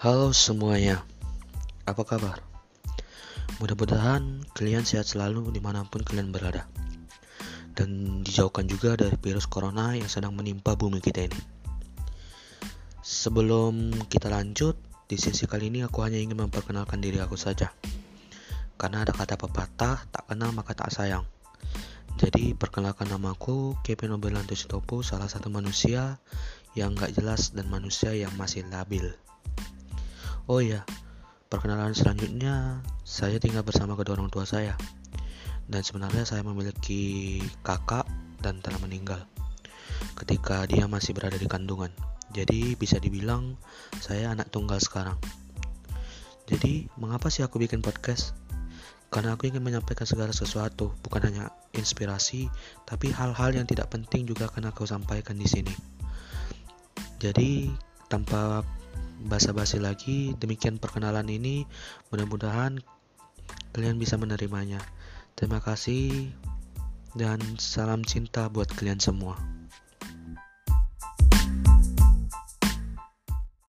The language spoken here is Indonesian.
Halo semuanya, apa kabar? Mudah-mudahan kalian sehat selalu di mana pun kalian berada Dan dijauhkan juga dari virus corona yang sedang menimpa bumi kita ini Sebelum kita lanjut, di sesi kali ini aku hanya ingin memperkenalkan diri aku saja Karena ada kata pepatah, tak kenal maka tak sayang jadi perkenalkan namaku Kevin Nobelanto Sitopo, salah satu manusia yang gak jelas dan manusia yang masih labil. Oh iya, perkenalan selanjutnya saya tinggal bersama kedua orang tua saya. Dan sebenarnya saya memiliki kakak dan telah meninggal ketika dia masih berada di kandungan. Jadi bisa dibilang saya anak tunggal sekarang. Jadi mengapa sih aku bikin podcast? Karena aku ingin menyampaikan segala sesuatu, bukan hanya inspirasi, tapi hal-hal yang tidak penting juga akan aku sampaikan di sini. Jadi tanpa basa-basi lagi demikian perkenalan ini mudah-mudahan kalian bisa menerimanya. Terima kasih dan salam cinta buat kalian semua